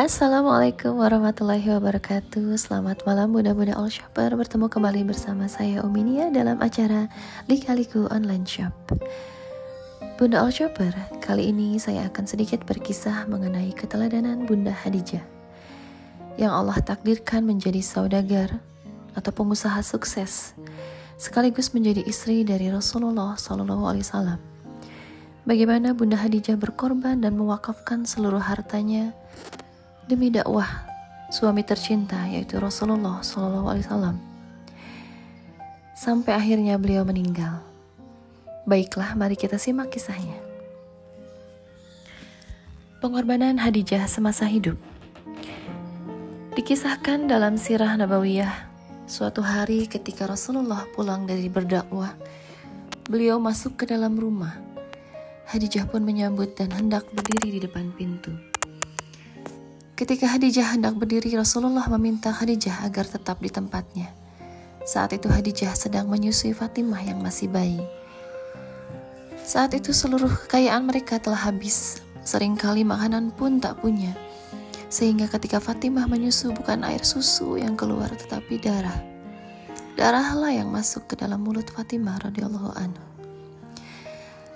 Assalamualaikum warahmatullahi wabarakatuh. Selamat malam Bunda-Bunda All Shopper. Bertemu kembali bersama saya Uminia dalam acara Lika-Liku Online Shop. Bunda All Shopper, kali ini saya akan sedikit berkisah mengenai keteladanan Bunda Hadijah. Yang Allah takdirkan menjadi saudagar atau pengusaha sukses Sekaligus menjadi istri dari Rasulullah SAW Bagaimana Bunda Hadijah berkorban dan mewakafkan seluruh hartanya demi dakwah suami tercinta yaitu Rasulullah SAW. Sampai akhirnya beliau meninggal. Baiklah, mari kita simak kisahnya. Pengorbanan Hadijah semasa hidup Dikisahkan dalam sirah Nabawiyah, suatu hari ketika Rasulullah pulang dari berdakwah, beliau masuk ke dalam rumah. Hadijah pun menyambut dan hendak berdiri di depan pintu. Ketika Hadijah hendak berdiri, Rasulullah meminta Hadijah agar tetap di tempatnya. Saat itu Hadijah sedang menyusui Fatimah yang masih bayi. Saat itu seluruh kekayaan mereka telah habis, sering kali makanan pun tak punya. Sehingga ketika Fatimah menyusu bukan air susu yang keluar tetapi darah. Darahlah yang masuk ke dalam mulut Fatimah radhiyallahu anhu.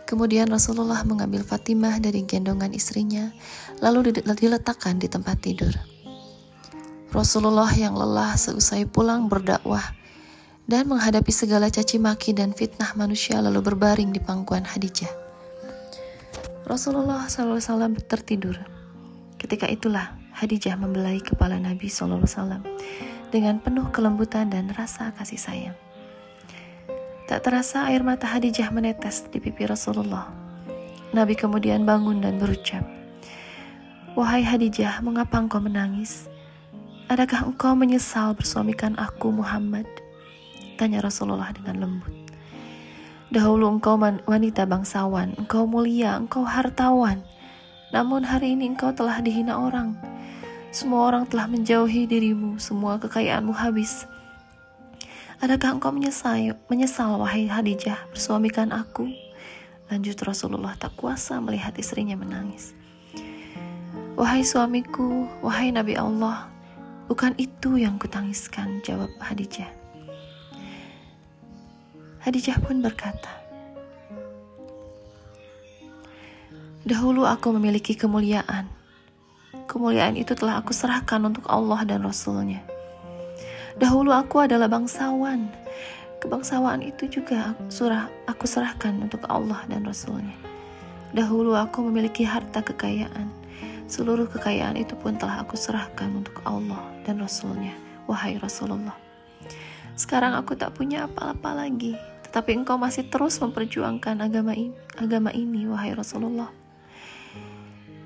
Kemudian Rasulullah mengambil Fatimah dari gendongan istrinya, lalu diletakkan di tempat tidur. Rasulullah yang lelah seusai pulang berdakwah dan menghadapi segala caci maki dan fitnah manusia lalu berbaring di pangkuan Hadijah. Rasulullah SAW tertidur. Ketika itulah Hadijah membelai kepala Nabi SAW dengan penuh kelembutan dan rasa kasih sayang. Tak terasa air mata Hadijah menetes di pipi Rasulullah. Nabi kemudian bangun dan berucap, Wahai Hadijah, mengapa engkau menangis? Adakah engkau menyesal bersuamikan aku Muhammad? Tanya Rasulullah dengan lembut. Dahulu engkau wanita bangsawan, engkau mulia, engkau hartawan. Namun hari ini engkau telah dihina orang. Semua orang telah menjauhi dirimu, semua kekayaanmu habis. Adakah engkau menyesal, menyesal wahai Hadijah bersuamikan aku? Lanjut Rasulullah tak kuasa melihat istrinya menangis. Wahai suamiku, wahai Nabi Allah, bukan itu yang kutangiskan, jawab Hadijah. Hadijah pun berkata, Dahulu aku memiliki kemuliaan. Kemuliaan itu telah aku serahkan untuk Allah dan Rasulnya. Dahulu aku adalah bangsawan. Kebangsawaan itu juga surah aku serahkan untuk Allah dan Rasulnya. Dahulu aku memiliki harta kekayaan. Seluruh kekayaan itu pun telah aku serahkan untuk Allah dan Rasulnya. Wahai Rasulullah. Sekarang aku tak punya apa-apa lagi. Tetapi engkau masih terus memperjuangkan agama ini, agama ini, wahai Rasulullah.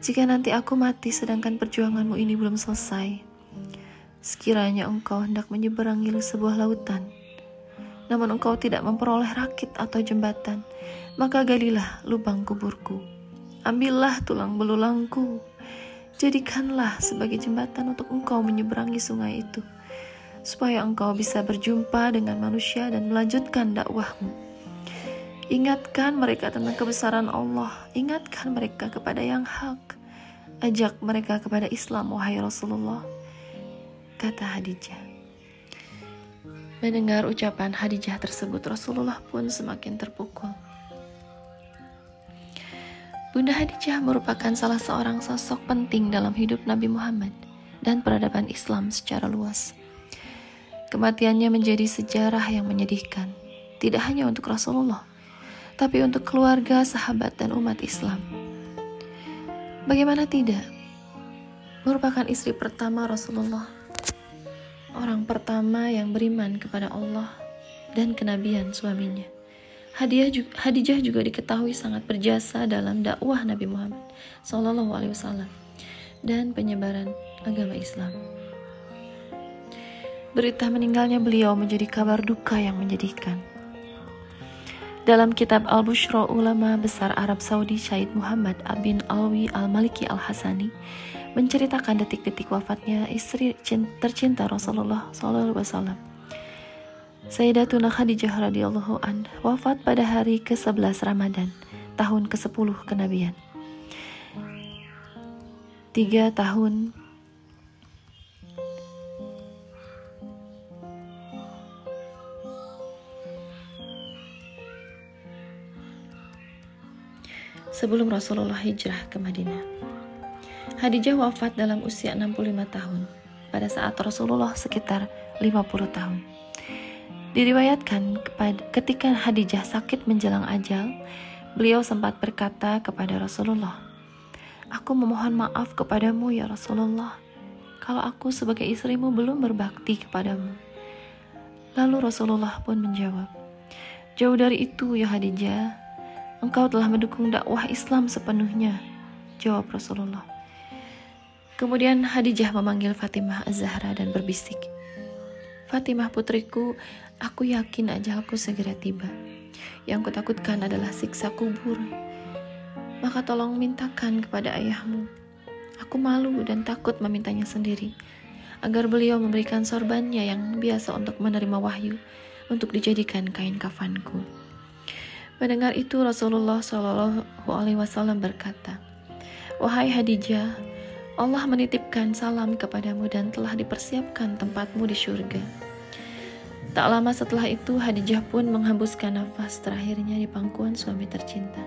Jika nanti aku mati sedangkan perjuanganmu ini belum selesai, Sekiranya engkau hendak menyeberangi sebuah lautan, namun engkau tidak memperoleh rakit atau jembatan, maka galilah lubang kuburku. Ambillah tulang belulangku, jadikanlah sebagai jembatan untuk engkau menyeberangi sungai itu, supaya engkau bisa berjumpa dengan manusia dan melanjutkan dakwahmu. Ingatkan mereka tentang kebesaran Allah, ingatkan mereka kepada yang hak, ajak mereka kepada Islam, wahai Rasulullah kata Hadijah. Mendengar ucapan Hadijah tersebut, Rasulullah pun semakin terpukul. Bunda Hadijah merupakan salah seorang sosok penting dalam hidup Nabi Muhammad dan peradaban Islam secara luas. Kematiannya menjadi sejarah yang menyedihkan, tidak hanya untuk Rasulullah, tapi untuk keluarga, sahabat, dan umat Islam. Bagaimana tidak? Merupakan istri pertama Rasulullah orang pertama yang beriman kepada Allah dan kenabian suaminya. Hadiah juga, Hadijah juga diketahui sangat berjasa dalam dakwah Nabi Muhammad Sallallahu Alaihi Wasallam dan penyebaran agama Islam. Berita meninggalnya beliau menjadi kabar duka yang menyedihkan. Dalam kitab Al-Bushra ulama besar Arab Saudi Syed Muhammad bin Alwi Al-Maliki Al-Hasani menceritakan detik-detik wafatnya istri tercinta Rasulullah SAW. Sayyidatuna Khadijah radhiyallahu an wafat pada hari ke-11 Ramadan, tahun ke-10 kenabian. Tiga tahun sebelum Rasulullah hijrah ke Madinah. Hadijah wafat dalam usia 65 tahun pada saat Rasulullah sekitar 50 tahun. Diriwayatkan ketika Hadijah sakit menjelang ajal, beliau sempat berkata kepada Rasulullah, Aku memohon maaf kepadamu ya Rasulullah, kalau aku sebagai istrimu belum berbakti kepadamu. Lalu Rasulullah pun menjawab, Jauh dari itu ya Hadijah, engkau telah mendukung dakwah Islam sepenuhnya, jawab Rasulullah. Kemudian Hadijah memanggil Fatimah Az-Zahra dan berbisik, Fatimah putriku, Aku yakin ajalku segera tiba. Yang kutakutkan adalah siksa kubur. Maka tolong mintakan kepada ayahmu. Aku malu dan takut memintanya sendiri, agar beliau memberikan sorbannya yang biasa untuk menerima wahyu, untuk dijadikan kain kafanku. Mendengar itu Rasulullah Shallallahu Alaihi Wasallam berkata, Wahai Hadijah, Allah menitipkan salam kepadamu dan telah dipersiapkan tempatmu di surga. Tak lama setelah itu, Hadijah pun menghembuskan nafas terakhirnya di pangkuan suami tercinta.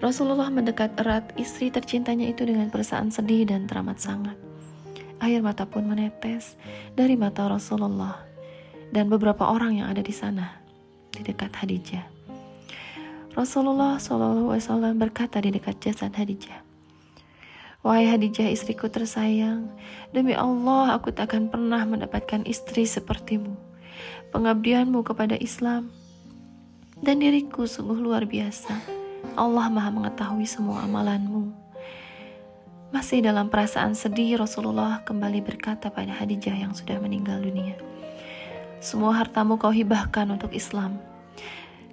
Rasulullah mendekat erat istri tercintanya itu dengan perasaan sedih dan teramat sangat. Air mata pun menetes dari mata Rasulullah dan beberapa orang yang ada di sana di dekat Hadijah. Rasulullah SAW berkata di dekat jasad Hadijah, Wahai Hadijah istriku tersayang, demi Allah aku tak akan pernah mendapatkan istri sepertimu. Pengabdianmu kepada Islam dan diriku sungguh luar biasa. Allah maha mengetahui semua amalanmu. Masih dalam perasaan sedih, Rasulullah kembali berkata pada Hadijah yang sudah meninggal dunia. Semua hartamu kau hibahkan untuk Islam.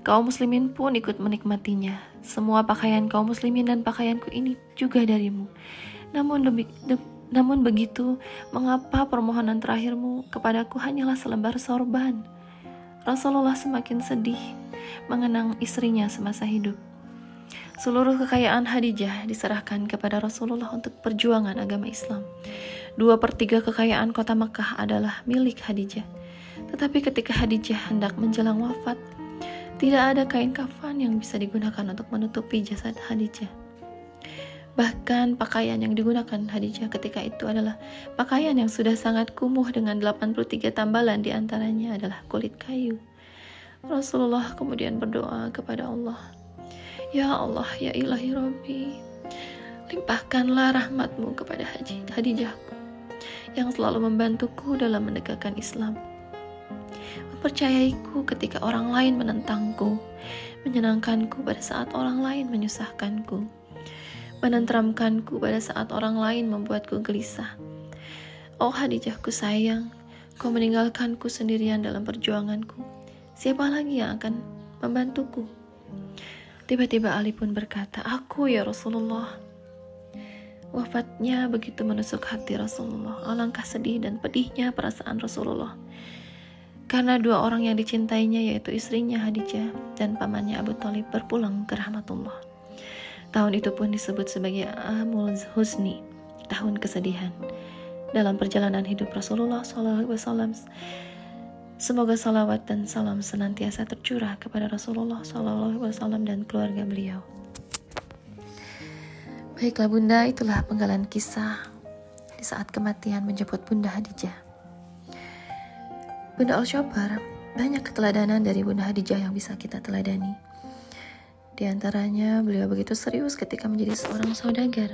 Kaum muslimin pun ikut menikmatinya. Semua pakaian kaum muslimin dan pakaianku ini juga darimu. Namun de, namun begitu, mengapa permohonan terakhirmu kepadaku hanyalah selembar sorban? Rasulullah semakin sedih mengenang istrinya semasa hidup. Seluruh kekayaan Hadijah diserahkan kepada Rasulullah untuk perjuangan agama Islam. Dua per tiga kekayaan kota Mekah adalah milik Hadijah. Tetapi ketika Hadijah hendak menjelang wafat, tidak ada kain kafan yang bisa digunakan untuk menutupi jasad Hadijah. Bahkan pakaian yang digunakan Hadijah ketika itu adalah pakaian yang sudah sangat kumuh dengan 83 tambalan di antaranya adalah kulit kayu. Rasulullah kemudian berdoa kepada Allah, Ya Allah, ya ilahi Rabbi, limpahkanlah rahmatmu kepada Haji Hadijahku yang selalu membantuku dalam menegakkan Islam Percayaiku ketika orang lain menentangku, menyenangkanku pada saat orang lain menyusahkanku, menenteramkanku pada saat orang lain membuatku gelisah. Oh Hadijahku sayang, kau meninggalkanku sendirian dalam perjuanganku. Siapa lagi yang akan membantuku? Tiba-tiba Ali pun berkata, Aku ya Rasulullah. Wafatnya begitu menusuk hati Rasulullah. Alangkah sedih dan pedihnya perasaan Rasulullah karena dua orang yang dicintainya yaitu istrinya Hadijah dan pamannya Abu Talib berpulang ke rahmatullah. Tahun itu pun disebut sebagai Amul Husni, tahun kesedihan. Dalam perjalanan hidup Rasulullah SAW, semoga salawat dan salam senantiasa tercurah kepada Rasulullah SAW dan keluarga beliau. Baiklah bunda, itulah penggalan kisah di saat kematian menjemput bunda Hadijah. Bunda Al-Syabar, banyak keteladanan dari Bunda Hadijah yang bisa kita teladani. Di antaranya, beliau begitu serius ketika menjadi seorang saudagar.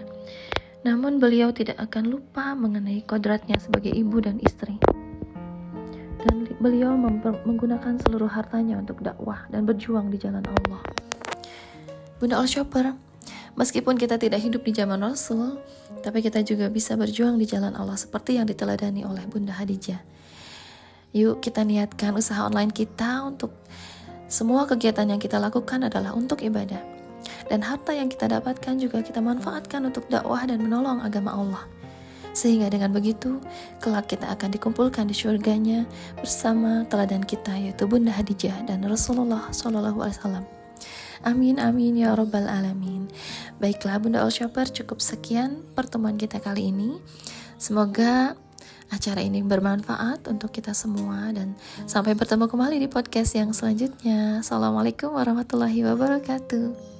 Namun beliau tidak akan lupa mengenai kodratnya sebagai ibu dan istri. Dan beliau menggunakan seluruh hartanya untuk dakwah dan berjuang di jalan Allah. Bunda Al-Syabar, meskipun kita tidak hidup di zaman Rasul, tapi kita juga bisa berjuang di jalan Allah seperti yang diteladani oleh Bunda Hadijah. Yuk kita niatkan usaha online kita untuk semua kegiatan yang kita lakukan adalah untuk ibadah. Dan harta yang kita dapatkan juga kita manfaatkan untuk dakwah dan menolong agama Allah. Sehingga dengan begitu, kelak kita akan dikumpulkan di surganya bersama teladan kita yaitu Bunda Hadijah dan Rasulullah Wasallam. Amin amin ya robbal alamin. Baiklah Bunda Al cukup sekian pertemuan kita kali ini. Semoga acara ini bermanfaat untuk kita semua dan sampai bertemu kembali di podcast yang selanjutnya. Assalamualaikum warahmatullahi wabarakatuh.